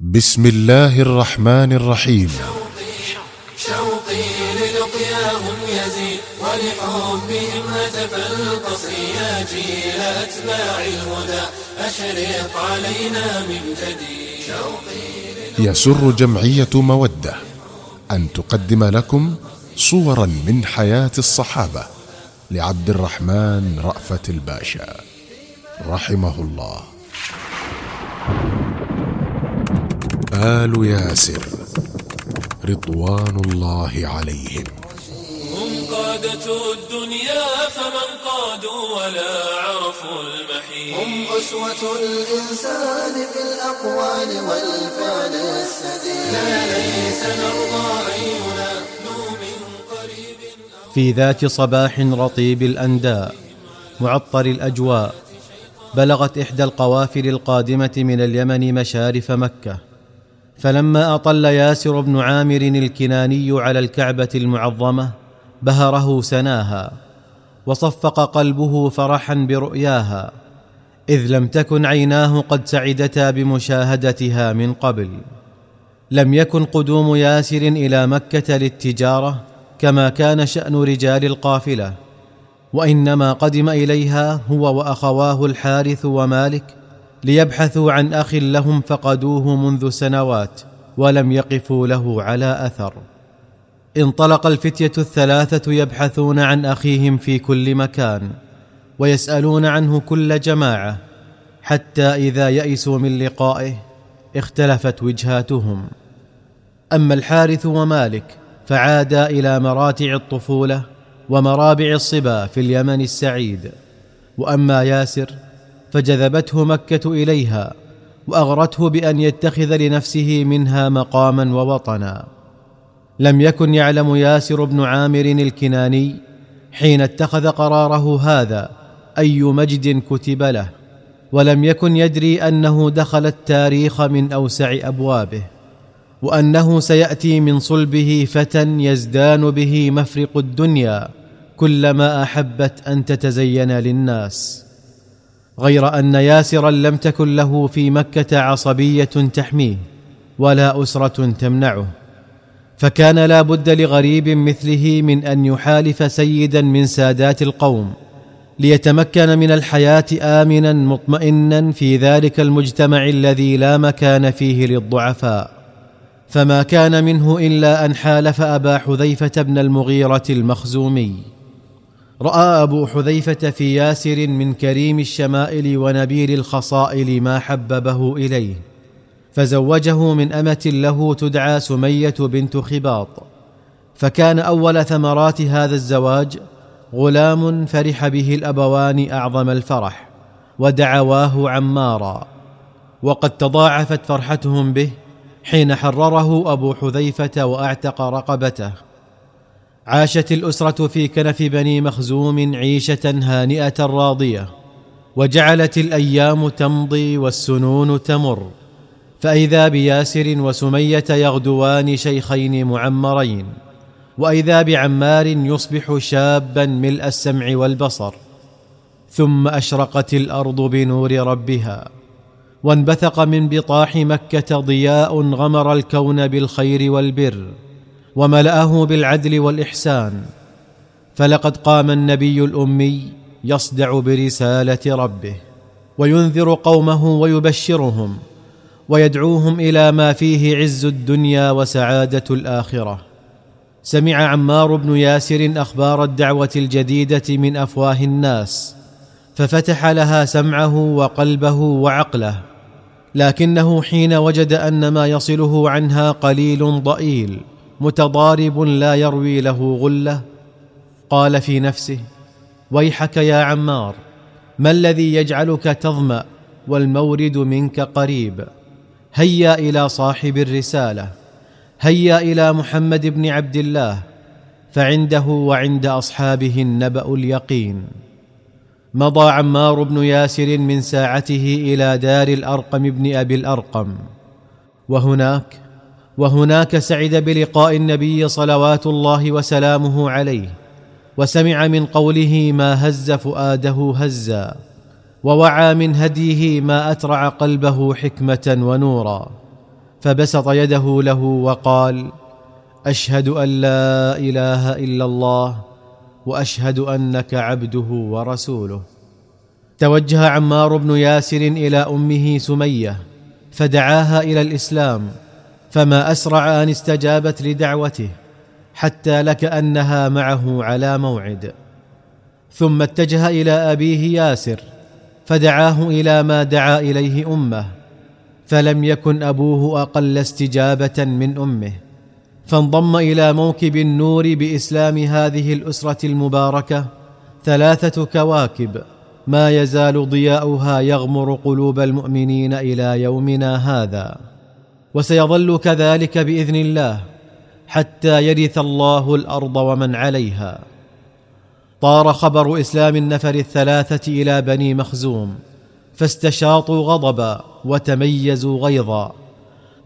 بسم الله الرحمن الرحيم. شوقي للقياهم يزيد ولحبهم هتف القصر يا جيل أتباع الهدى أشرق علينا من جديد شوقي يسر جمعية مودة أن تقدم لكم صورا من حياة الصحابة لعبد الرحمن رأفت الباشا. رحمه الله. آل ياسر رضوان الله عليهم. هم قادة الدنيا فمن قادوا ولا عرفوا المحيط. هم أسوة الإنسان في الأقوال والفعل السديد. لا ليس نرضى قريب في ذات صباح رطيب الأنداء معطر الأجواء بلغت إحدى القوافل القادمة من اليمن مشارف مكة. فلما أطل ياسر بن عامر الكناني على الكعبة المعظمة بهره سناها وصفق قلبه فرحا برؤياها إذ لم تكن عيناه قد سعدتا بمشاهدتها من قبل. لم يكن قدوم ياسر إلى مكة للتجارة كما كان شأن رجال القافلة وإنما قدم إليها هو وأخواه الحارث ومالك ليبحثوا عن أخ لهم فقدوه منذ سنوات ولم يقفوا له على أثر. انطلق الفتية الثلاثة يبحثون عن أخيهم في كل مكان ويسألون عنه كل جماعة حتى إذا يئسوا من لقائه اختلفت وجهاتهم. أما الحارث ومالك فعادا إلى مراتع الطفولة ومرابع الصبا في اليمن السعيد. وأما ياسر فجذبته مكة إليها وأغرته بأن يتخذ لنفسه منها مقاما ووطنا. لم يكن يعلم ياسر بن عامر الكناني حين اتخذ قراره هذا أي مجد كتب له ولم يكن يدري أنه دخل التاريخ من أوسع أبوابه وأنه سيأتي من صلبه فتى يزدان به مفرق الدنيا كلما أحبت أن تتزين للناس. غير أن ياسرا لم تكن له في مكة عصبية تحميه ولا أسرة تمنعه. فكان لا بد لغريب مثله من أن يحالف سيدا من سادات القوم ليتمكن من الحياة آمنا مطمئنا في ذلك المجتمع الذي لا مكان فيه للضعفاء. فما كان منه إلا أن حالف أبا حذيفة بن المغيرة المخزومي. رأى أبو حذيفة في ياسر من كريم الشمائل ونبيل الخصائل ما حببه إليه فزوجه من أمة له تدعى سمية بنت خباط فكان أول ثمرات هذا الزواج غلام فرح به الأبوان أعظم الفرح ودعواه عمارا وقد تضاعفت فرحتهم به حين حرره أبو حذيفة وأعتق رقبته. عاشت الأسرة في كنف بني مخزوم عيشة هانئة راضية وجعلت الأيام تمضي والسنون تمر. فإذا بياسر وسمية يغدوان شيخين معمرين وإذا بعمار يصبح شابا ملء السمع والبصر. ثم أشرقت الأرض بنور ربها وانبثق من بطاح مكة ضياء غمر الكون بالخير والبر. وملأه بالعدل والإحسان. فلقد قام النبي الأمي يصدع برسالة ربه وينذر قومه ويبشرهم ويدعوهم إلى ما فيه عز الدنيا وسعادة الآخرة. سمع عمار بن ياسر أخبار الدعوة الجديدة من أفواه الناس ففتح لها سمعه وقلبه وعقله. لكنه حين وجد أن ما يصله عنها قليل ضئيل. متضارب لا يروي له غلة. قال في نفسه ويحك يا عمار ما الذي يجعلك تظمأ والمورد منك قريب؟ هيا إلى صاحب الرسالة هيا إلى محمد بن عبد الله فعنده وعند أصحابه النبأ اليقين. مضى عمار بن ياسر من ساعته إلى دار الأرقم بن أبي الأرقم وهناك وهناك سعد بلقاء النبي صلوات الله وسلامه عليه وسمع من قوله ما هز فؤاده هزا ووعى من هديه ما أترع قلبه حكمة ونورا فبسط يده له وقال أشهد أن لا إله إلا الله وأشهد أنك عبده ورسوله. توجه عمار بن ياسر إلى أمه سمية فدعاها إلى الإسلام فما أسرع أن استجابت لدعوته حتى لكأنها معه على موعد. ثم اتجه إلى أبيه ياسر فدعاه إلى ما دعا إليه أمه فلم يكن أبوه أقل استجابة من أمه. فانضم إلى موكب النور بإسلام هذه الأسرة المباركة ثلاثة كواكب ما يزال ضياؤها يغمر قلوب المؤمنين إلى يومنا هذا. وسيظل كذلك بإذن الله حتى يرث الله الأرض ومن عليها. طار خبر إسلام النفر الثلاثة إلى بني مخزوم فاستشاطوا غضبا وتميزوا غيظا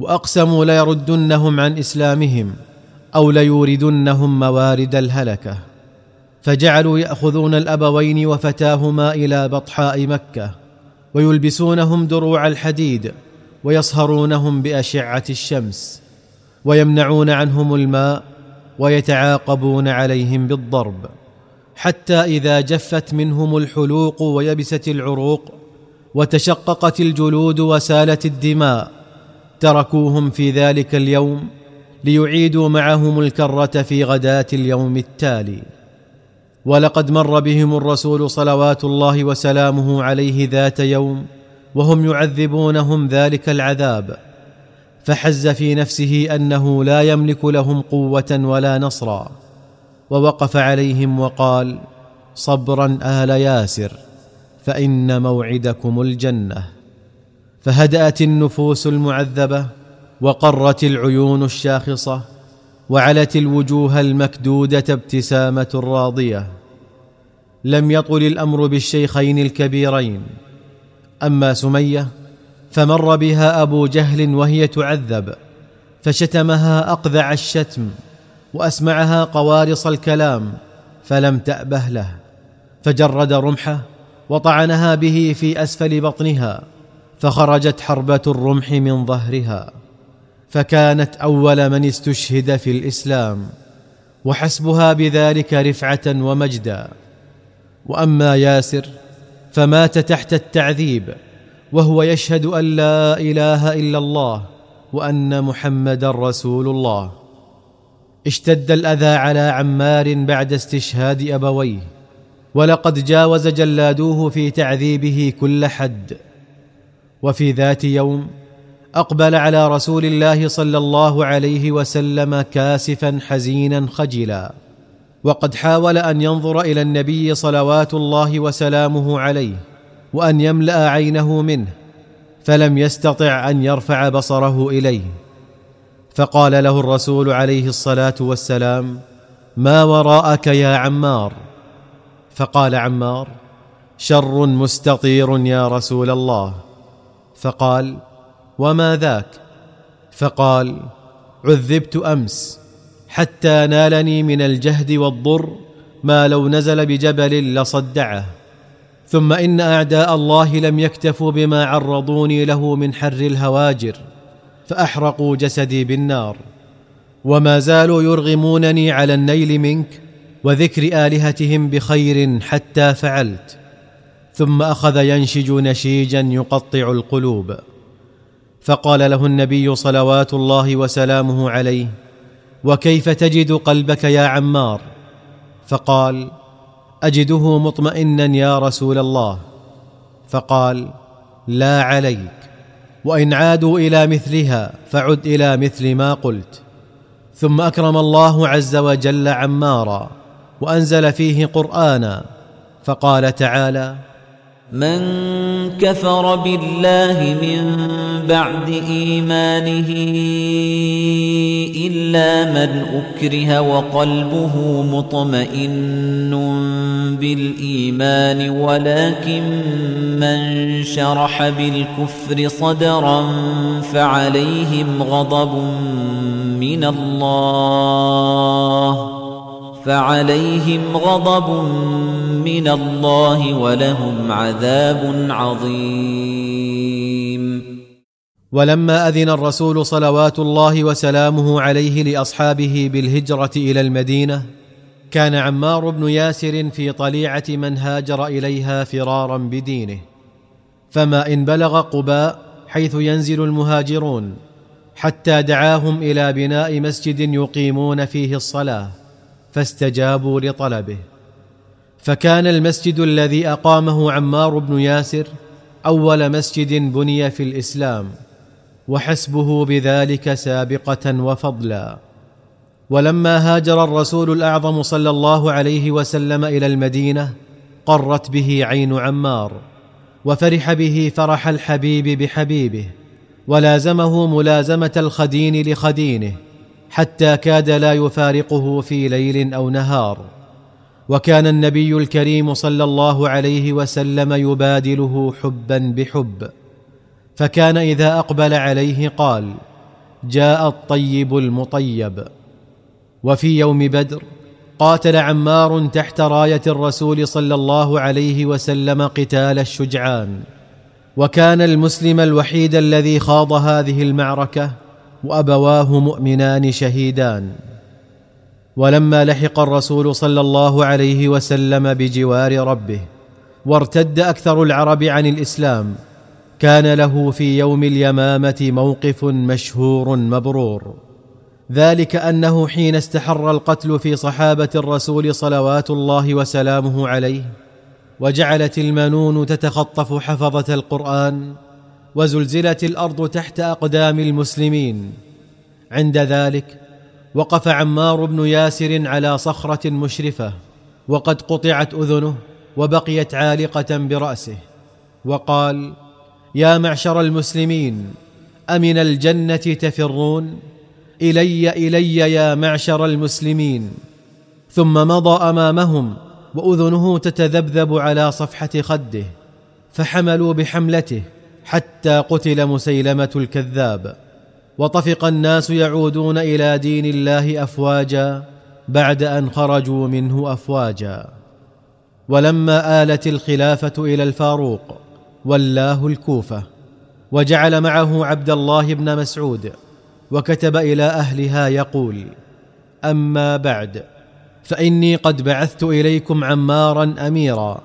وأقسموا ليردنهم عن إسلامهم أو ليوردنهم موارد الهلكة. فجعلوا يأخذون الأبوين وفتاهما إلى بطحاء مكة ويلبسونهم دروع الحديد ويصهرونهم بأشعة الشمس ويمنعون عنهم الماء ويتعاقبون عليهم بالضرب. حتى إذا جفت منهم الحلوق ويبست العروق وتشققت الجلود وسالت الدماء تركوهم في ذلك اليوم ليعيدوا معهم الكرة في غداة اليوم التالي. ولقد مر بهم الرسول صلوات الله وسلامه عليه ذات يوم وهم يعذبونهم ذلك العذاب. فحز في نفسه أنه لا يملك لهم قوة ولا نصرا. ووقف عليهم وقال صبرا آل ياسر فإن موعدكم الجنة. فهدأت النفوس المعذبة وقرت العيون الشاخصة وعلت الوجوه المكدودة ابتسامة راضية. لم يطل الأمر بالشيخين الكبيرين. أما سمية فمر بها أبو جهل وهي تعذب فشتمها أقذع الشتم وأسمعها قوارص الكلام فلم تأبه له فجرد رمحه وطعنها به في أسفل بطنها فخرجت حربة الرمح من ظهرها فكانت أول من استشهد في الإسلام وحسبها بذلك رفعة ومجدا. وأما ياسر فمات تحت التعذيب وهو يشهد أن لا إله إلا الله وأن محمدا رسول الله. اشتد الأذى على عمار بعد استشهاد أبويه ولقد جاوز جلادوه في تعذيبه كل حد. وفي ذات يوم أقبل على رسول الله صلى الله عليه وسلم كاسفا حزينا خجلا. وقد حاول أن ينظر إلى النبي صلوات الله وسلامه عليه وأن يملأ عينه منه فلم يستطع أن يرفع بصره إليه. فقال له الرسول عليه الصلاة والسلام ما وراءك يا عمار؟ فقال عمار شر مستطير يا رسول الله. فقال وما ذاك؟ فقال عذبت أمس. حتى نالني من الجهد والضر ما لو نزل بجبل لصدعه. ثم إن أعداء الله لم يكتفوا بما عرضوني له من حر الهواجر فأحرقوا جسدي بالنار. وما زالوا يرغمونني على النيل منك وذكر آلهتهم بخير حتى فعلت. ثم أخذ ينشج نشيجا يقطع القلوب. فقال له النبي صلوات الله وسلامه عليه وكيف تجد قلبك يا عمار؟ فقال أجده مطمئنا يا رسول الله. فقال لا عليك وإن عادوا إلى مثلها فعد إلى مثل ما قلت. ثم أكرم الله عز وجل عمارا وأنزل فيه قرانا. فقال تعالى من كفر بالله من بعد إيمانه إلا من أكره وقلبه مطمئن بالإيمان ولكن من شرح بالكفر صدرا فعليهم غضب من الله. فعليهم غضب من الله ولهم عذاب عظيم. ولما أذن الرسول صلوات الله وسلامه عليه لأصحابه بالهجرة إلى المدينة كان عمار بن ياسر في طليعة من هاجر إليها فرارا بدينه. فما إن بلغ قباء حيث ينزل المهاجرون حتى دعاهم إلى بناء مسجد يقيمون فيه الصلاة. فاستجابوا لطلبه. فكان المسجد الذي أقامه عمار بن ياسر أول مسجد بني في الإسلام وحسبه بذلك سابقة وفضلا. ولما هاجر الرسول الأعظم صلى الله عليه وسلم إلى المدينة قرت به عين عمار وفرح به فرح الحبيب بحبيبه ولازمه ملازمة الخدين لخدينه. حتى كاد لا يفارقه في ليل أو نهار. وكان النبي الكريم صلى الله عليه وسلم يبادله حبا بحب. فكان إذا أقبل عليه قال جاء الطيب المطيب. وفي يوم بدر قاتل عمار تحت راية الرسول صلى الله عليه وسلم قتال الشجعان. وكان المسلم الوحيد الذي خاض هذه المعركة وأبواه مؤمنان شهيدان. ولما لحق الرسول صلى الله عليه وسلم بجوار ربه وارتد أكثر العرب عن الإسلام كان له في يوم اليمامة موقف مشهور مبرور. ذلك أنه حين استحر القتل في صحابة الرسول صلوات الله وسلامه عليه وجعلت المنون تتخطف حفظة القرآن وزلزلت الأرض تحت أقدام المسلمين. عند ذلك وقف عمار بن ياسر على صخرة مشرفة وقد قطعت أذنه وبقيت عالقة برأسه وقال يا معشر المسلمين أمن الجنة تفرون؟ إلي إلي يا معشر المسلمين. ثم مضى أمامهم وأذنه تتذبذب على صفحة خده فحملوا بحملته حتى قتل مسيلمة الكذاب. وطفق الناس يعودون إلى دين الله أفواجا بعد أن خرجوا منه أفواجا. ولما آلت الخلافة إلى الفاروق ولاه الكوفة وجعل معه عبد الله بن مسعود وكتب إلى أهلها يقول أما بعد فإني قد بعثت إليكم عمارا أميرا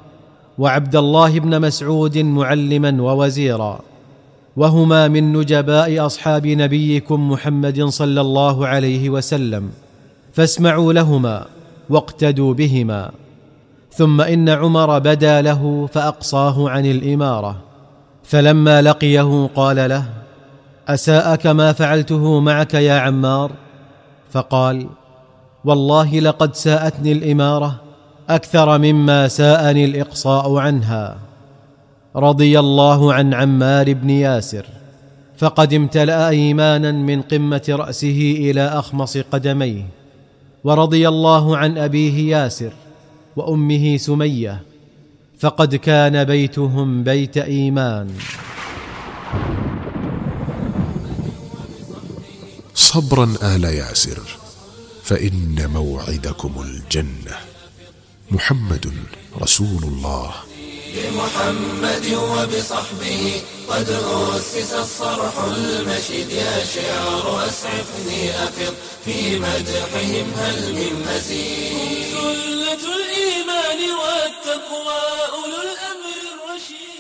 وعبد الله بن مسعود معلما ووزيرا. وهما من نجباء أصحاب نبيكم محمد صلى الله عليه وسلم. فاسمعوا لهما واقتدوا بهما. ثم إن عمر بدا له فأقصاه عن الإمارة. فلما لقيه قال له أساءك ما فعلته معك يا عمار؟ فقال والله لقد ساءتني الإمارة أكثر مما ساءني الإقصاء عنها. رضي الله عن عمار بن ياسر. فقد امتلأ إيمانا من قمة رأسه إلى أخمص قدميه. ورضي الله عن أبيه ياسر وأمه سمية. فقد كان بيتهم بيت إيمان. صبرا آل ياسر فإن موعدكم الجنة. محمد رسول الله. بمحمد وبصحبه قد أسس الصرح المشيد يا شعر أسعفني أفض في مدحهم هل من مزيد. سلة الإيمان والتقوى أولو الأمر الرشيد.